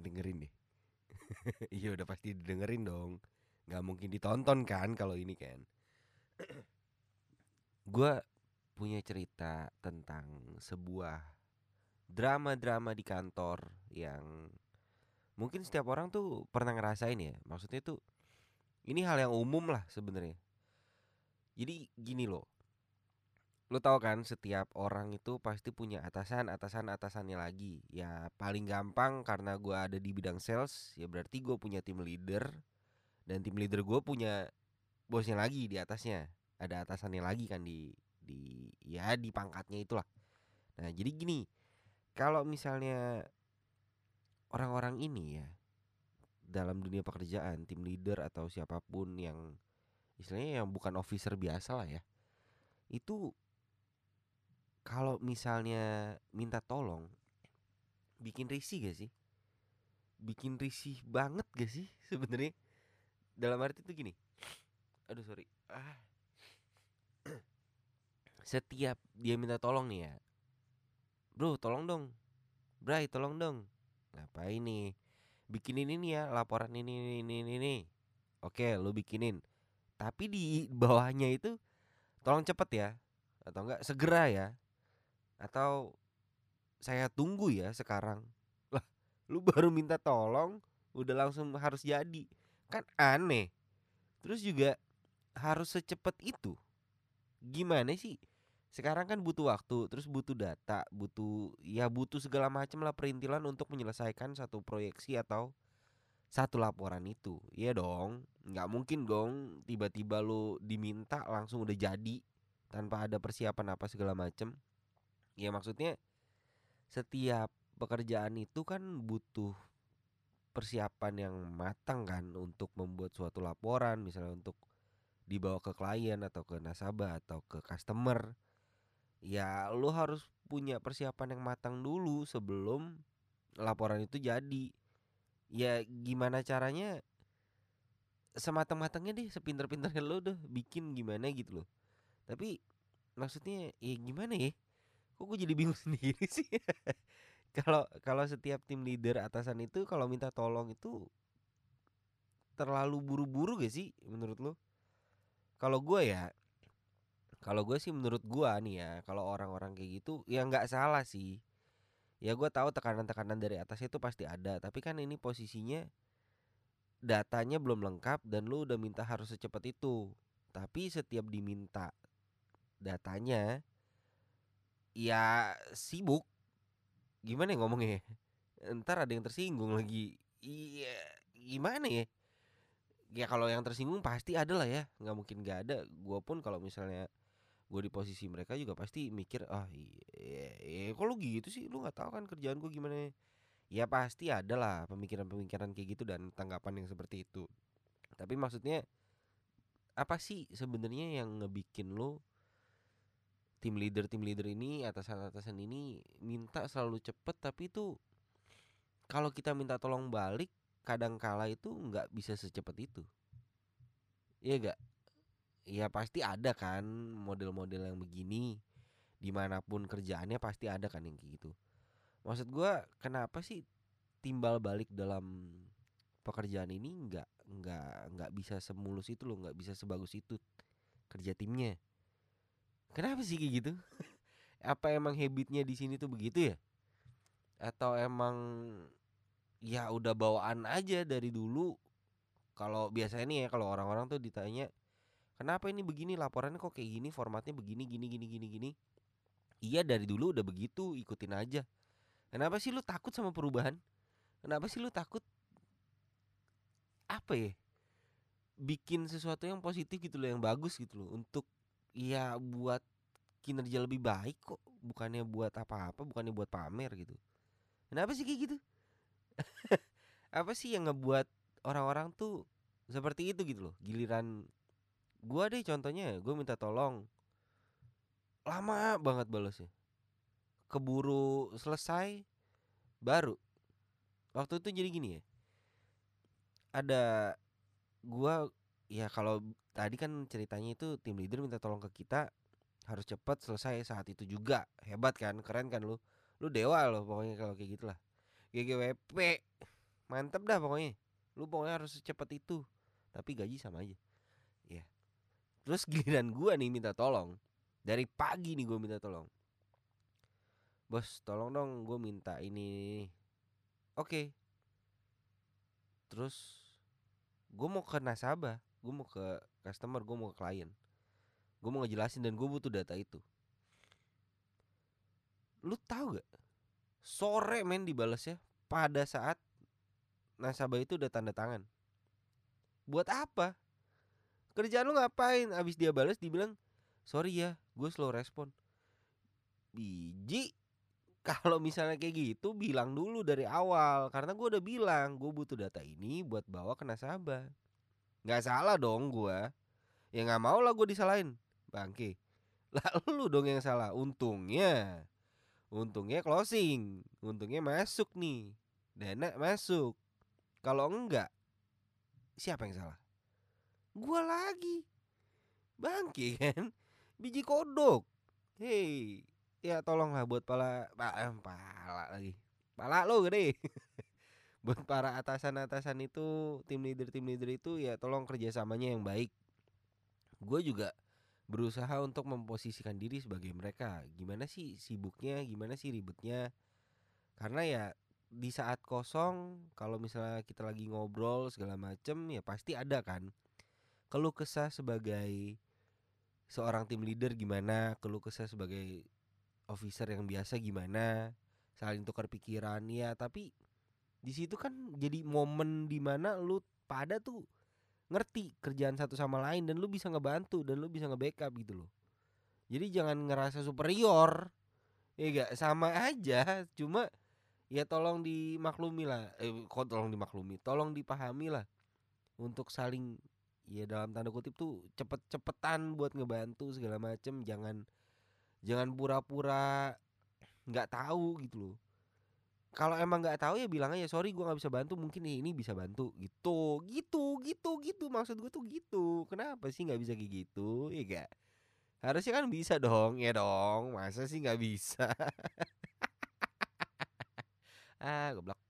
Dengerin deh. Iya udah pasti dengerin dong. Gak mungkin ditonton kan kalau ini kan. Gua punya cerita tentang sebuah drama-drama di kantor yang mungkin setiap orang tuh pernah ngerasain ya. Maksudnya tuh ini hal yang umum lah sebenarnya. Jadi gini loh. Lo tau kan setiap orang itu pasti punya atasan, atasan, atasannya lagi. Ya paling gampang karena gua ada di bidang sales, ya berarti gue punya tim leader dan tim leader gue punya bosnya lagi di atasnya. Ada atasannya lagi kan di di ya di pangkatnya itulah. Nah jadi gini, kalau misalnya orang-orang ini ya dalam dunia pekerjaan, tim leader atau siapa pun yang istilahnya yang bukan officer biasa lah ya, itu kalau misalnya minta tolong bikin risih gak sih? Bikin risih banget gak sih sebenarnya? Dalam arti itu gini. Aduh sorry. Ah. Setiap dia minta tolong nih ya. Bro, tolong dong. Bray, tolong dong. Ngapain nih? Bikinin ini ya laporan ini ini ini ini. Oke, lu bikinin. Tapi di bawahnya itu tolong cepet ya atau enggak segera ya atau saya tunggu ya sekarang. Lah lu baru minta tolong udah langsung harus jadi. Kan aneh. Terus juga harus secepat itu. Gimana sih? Sekarang kan butuh waktu terus butuh data butuh ya butuh segala macam lah perintilan untuk menyelesaikan satu proyeksi atau satu laporan itu. Iya dong nggak mungkin dong tiba-tiba lu diminta langsung udah jadi tanpa ada persiapan apa segala macem ya maksudnya setiap pekerjaan itu kan butuh persiapan yang matang kan untuk membuat suatu laporan misalnya untuk dibawa ke klien atau ke nasabah atau ke customer. Ya lu harus punya persiapan yang matang dulu sebelum laporan itu jadi. Ya gimana caranya? Sematang-matangnya deh sepinter-pinternya lo udah bikin gimana gitu loh. Tapi maksudnya ya gimana ya kok gue jadi bingung sendiri sih? Kalau kalau setiap tim leader atasan itu kalau minta tolong itu terlalu buru-buru gak sih menurut lo kalau gue ya kalau gue sih menurut gue nih ya kalau orang-orang kayak gitu ya nggak salah sih. Ya gue tahu tekanan-tekanan dari atas itu pasti ada tapi kan ini posisinya datanya belum lengkap dan lu udah minta harus secepat itu. Tapi setiap diminta datanya ya sibuk. Gimana ya ngomongnya ntar ada yang tersinggung lagi. Iya gimana ya? Ya kalau yang tersinggung pasti ada lah ya. Nggak mungkin nggak ada. Gue pun kalau misalnya gue di posisi mereka juga pasti mikir ah iya, iya kok lu gitu sih? Lu nggak tahu kan kerjaan gue gimana ya? Pasti ada lah pemikiran-pemikiran kayak gitu dan tanggapan yang seperti itu. Tapi maksudnya apa sih sebenarnya yang ngebikin lo tim leader tim leader ini atasan-atasan ini minta selalu cepet tapi itu kalau kita minta tolong balik kadang kala itu nggak bisa secepat itu. Iya gak ya pasti ada kan model-model yang begini di mana pun kerjaannya pasti ada kan yang kayak gitu. Maksud gua kenapa sih timbal balik dalam pekerjaan ini nggak nggak nggak bisa semulus itu loh nggak bisa sebagus itu kerja timnya kenapa sih kayak gitu? Apa emang habitnya di sini tuh begitu ya? Atau emang ya udah bawaan aja dari dulu? Kalau biasanya nih ya kalau orang-orang tuh ditanya Kenapa ini begini? Laporannya kok kayak gini? Formatnya begini gini gini gini gini? Iya dari dulu udah begitu ikutin aja. Kenapa sih lu takut sama perubahan? Kenapa sih lu takut apa ya? Bikin sesuatu yang positif gitu loh, yang bagus gitu loh untuk ya buat kinerja lebih baik kok, bukannya buat apa-apa, bukannya buat pamer gitu. Kenapa sih kayak gitu? apa sih yang ngebuat orang-orang tuh seperti itu gitu loh? Giliran Gua deh contohnya, gue minta tolong. Lama banget balesnya. Keburu selesai baru. Waktu itu jadi gini ya. Ada gua ya kalau tadi kan ceritanya itu tim leader minta tolong ke kita harus cepat selesai saat itu juga. Hebat kan? Keren kan lu? Lu dewa loh pokoknya kalau kayak gitulah. GGWP mantep dah pokoknya lu pokoknya harus secepat itu tapi gaji sama aja ya terus giliran gua nih minta tolong dari pagi nih gua minta tolong bos tolong dong gue minta ini oke terus gue mau ke nasabah gue mau ke customer gue mau ke klien. Gue mau ngejelasin dan gue butuh data itu. Lu tahu gak sore men dibalas ya pada saat nasabah itu udah tanda tangan. Buat apa? Kerjaan lu ngapain? Abis dia balas dibilang sorry ya gue slow respon. Biji. Kalau misalnya kayak gitu bilang dulu dari awal. Karena gue udah bilang gue butuh data ini buat bawa ke nasabah nggak salah dong gue ya nggak mau lah gue disalahin. Bangke. Lah lu dong yang salah. Untungnya untungnya closing. Untungnya masuk nih. Dana masuk. Kalau enggak siapa yang salah? Gue lagi. Bangke kan? Biji kodok. Hei ya tolonglah buat pala eh, pala lagi. Pala lo gede buat para atasan-atasan itu tim leader tim leader itu ya tolong kerjasamanya yang baik. Gue juga berusaha untuk memposisikan diri sebagai mereka. Gimana sih sibuknya? Gimana sih ribetnya? Karena ya di saat kosong kalau misalnya kita lagi ngobrol segala macem ya pasti ada kan. Keluh kesah sebagai seorang tim leader gimana? Keluh kesah sebagai officer yang biasa gimana? Saling tukar pikiran ya tapi di situ kan jadi momen di mana lu pada tuh ngerti kerjaan satu sama lain dan lu bisa ngebantu dan lu bisa nge-backup gitu loh. Jadi jangan ngerasa superior ya gak sama aja cuma ya tolong dimaklumi lah. Eh kok tolong dimaklumi? Tolong dipahami lah. Untuk saling ya dalam tanda kutip tuh cepet-cepetan buat ngebantu segala macem. Jangan jangan pura-pura nggak tahu gitu loh kalau emang nggak tahu ya bilang aja sorry gue nggak bisa bantu mungkin ini bisa bantu. Gitu gitu gitu gitu maksud gue tuh gitu. Kenapa sih nggak bisa kayak gitu? Ya gak harusnya kan bisa dong ya dong. Masa sih nggak bisa? Ah goblok